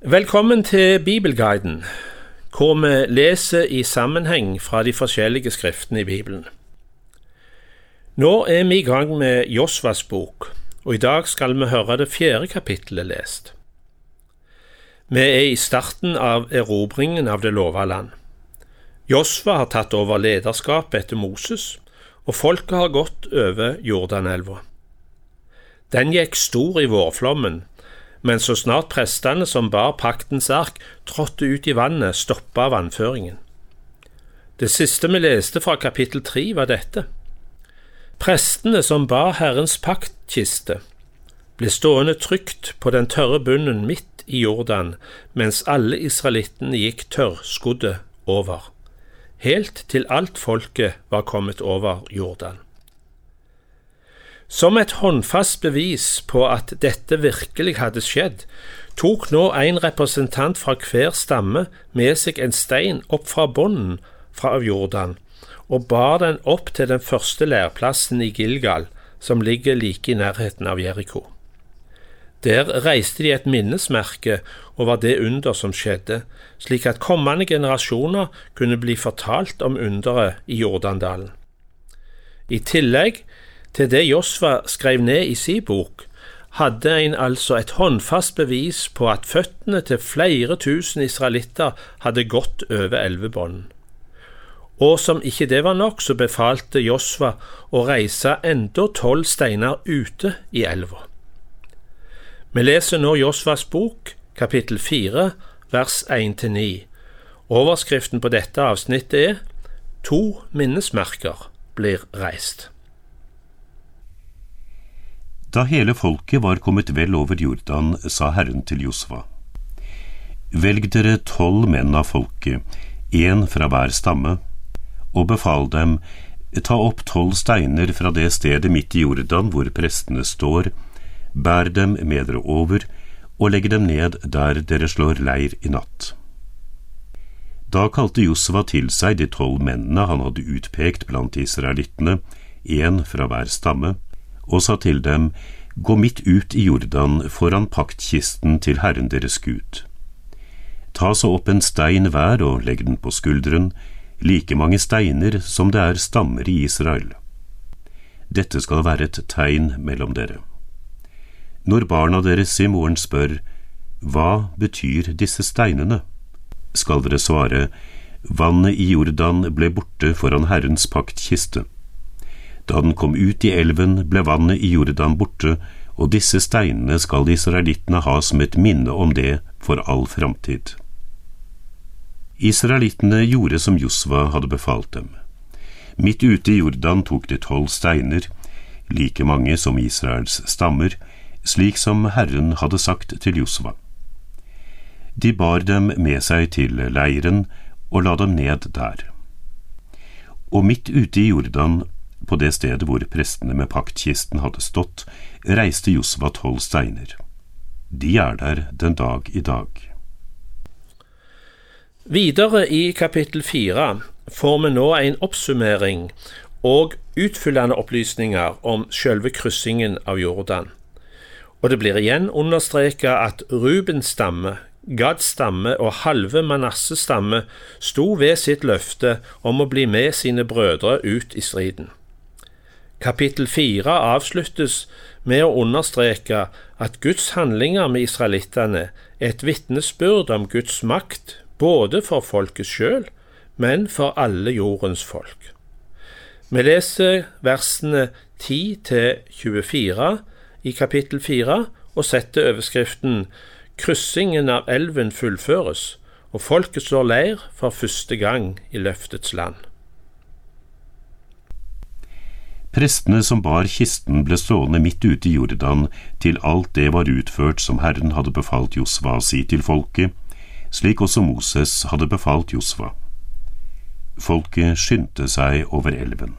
Velkommen til Bibelguiden, hvor vi leser i sammenheng fra de forskjellige skriftene i Bibelen. Nå er vi i gang med Josvas bok, og i dag skal vi høre det fjerde kapittelet lest. Vi er i starten av erobringen av det lova land. Josva har tatt over lederskapet etter Moses, og folket har gått over Jordanelva. Den gikk stor i vårflommen, men så snart prestene som bar paktens ark, trådte ut i vannet, stoppa vannføringen. Det siste vi leste fra kapittel tre, var dette. Prestene som bar Herrens paktkiste, ble stående trygt på den tørre bunnen midt i Jordan, mens alle israelittene gikk tørrskodde over helt til alt folket var kommet over Jordan. Som et håndfast bevis på at dette virkelig hadde skjedd, tok nå en representant fra hver stamme med seg en stein opp fra bunnen fra Jordan og bar den opp til den første lærplassen i Gilgal, som ligger like i nærheten av Jeriko. Der reiste de et minnesmerke over det under som skjedde, slik at kommende generasjoner kunne bli fortalt om underet i Jordandalen. I tillegg til det Josfa skrev ned i si bok, hadde en altså et håndfast bevis på at føttene til flere tusen israelitter hadde gått over elvebånden. Og som ikke det var nok, så befalte Josva å reise enda tolv steiner ute i elva. Vi leser nå Josvas bok, kapittel 4, vers 1-9. Overskriften på dette avsnittet er To minnesmerker blir reist. Da hele folket var kommet vel over Jordan, sa Herren til Josva. Velg dere tolv menn av folket, én fra hver stamme, og befal dem, ta opp tolv steiner fra det stedet midt i Jordan hvor prestene står, bær dem med dere over, og legg dem ned der dere slår leir i natt. Da kalte Josva til seg de tolv mennene han hadde utpekt blant israelittene, én fra hver stamme, og sa til dem, Gå midt ut i Jordan foran paktkisten til Herren deres Gud. Ta så opp en stein hver og legg den på skulderen, like mange steiner som det er stammer i Israel. Dette skal være et tegn mellom dere. Når barna deres i morgen spør Hva betyr disse steinene? skal dere svare Vannet i Jordan ble borte foran Herrens paktkiste. Da den kom ut i elven, ble vannet i Jordan borte, og disse steinene skal israelittene ha som et minne om det for all framtid. Israelittene gjorde som Josva hadde befalt dem. Midt ute i Jordan tok de tolv steiner, like mange som Israels stammer, slik som Herren hadde sagt til Josva. De bar dem med seg til leiren og la dem ned der. Og midt ute i Jordan, på det stedet hvor prestene med paktkisten hadde stått, reiste Josva tolv steiner. De er der den dag i dag. Videre i kapittel fire får vi nå en oppsummering og utfyllende opplysninger om selve kryssingen av Jordan. Og det blir igjen understreket at Rubens stamme, Gads stamme og halve Manasses stamme sto ved sitt løfte om å bli med sine brødre ut i striden. Kapittel fire avsluttes med å understreke at Guds handlinger med israelittene er et vitnesbyrd om Guds makt både for folket sjøl, men for alle jordens folk. Vi leser versene 10 til 24 i kapittel 4 og setter overskriften Kryssingen av elven fullføres, og folket slår leir for første gang i løftets land. Prestene som bar kisten ble stående midt ute i Jordan til alt det var utført som Herren hadde befalt Josva å si til folket, slik også Moses hadde befalt Josva. Folket skyndte seg over elven.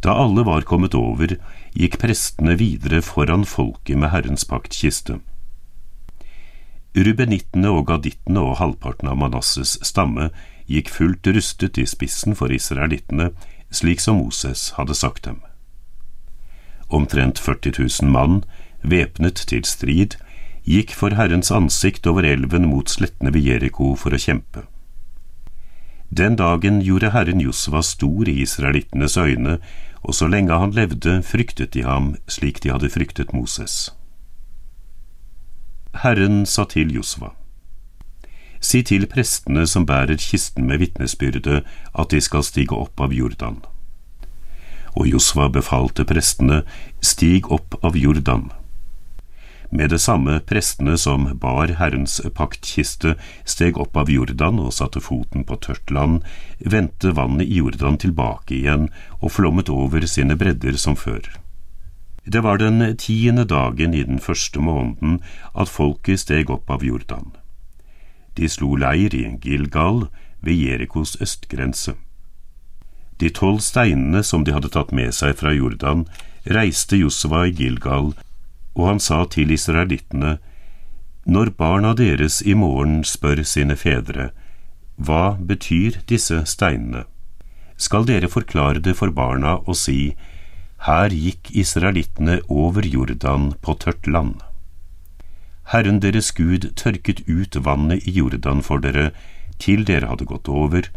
Da alle var kommet over, gikk prestene videre foran folket med Herrens paktkiste. Rubenittene og gadittene og halvparten av Manasses stamme gikk fullt rustet i spissen for israelittene, slik som Moses hadde sagt dem. Omtrent 40 000 mann, væpnet til strid, gikk for Herrens ansikt over elven mot slettene ved Jeriko for å kjempe. Den dagen gjorde Herren Josva stor i israelittenes øyne, og så lenge han levde, fryktet de ham slik de hadde fryktet Moses. Herren sa til Josva, Si til prestene som bærer kisten med vitnesbyrdet, at de skal stige opp av Jordan. Og Josva befalte prestene, Stig opp av Jordan. Med det samme prestene som bar Herrens paktkiste, steg opp av Jordan og satte foten på tørt land, vendte vannet i Jordan tilbake igjen og flommet over sine bredder som før. Det var den tiende dagen i den første måneden at folket steg opp av Jordan. De slo leir i Gilgal ved Jerikos østgrense. De tolv steinene som de hadde tatt med seg fra Jordan, reiste Josva i Gilgal og han sa til israelittene, Når barna deres i morgen spør sine fedre, hva betyr disse steinene? Skal dere forklare det for barna og si, Her gikk israelittene over Jordan på tørt land. Herren deres Gud tørket ut vannet i Jordan for dere til dere hadde gått over,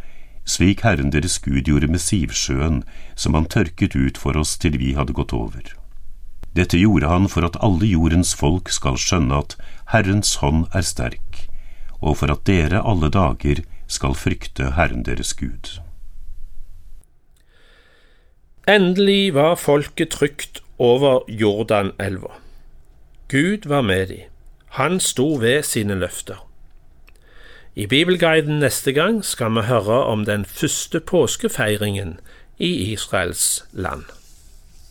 slik Herren deres Gud gjorde med Sivsjøen, som han tørket ut for oss til vi hadde gått over. Dette gjorde han for at alle jordens folk skal skjønne at Herrens hånd er sterk, og for at dere alle dager skal frykte Herren deres Gud. Endelig var folket trygt over Jordanelva. Gud var med dem. Han sto ved sine løfter. I Bibelguiden neste gang skal vi høre om den første påskefeiringen i Israels land.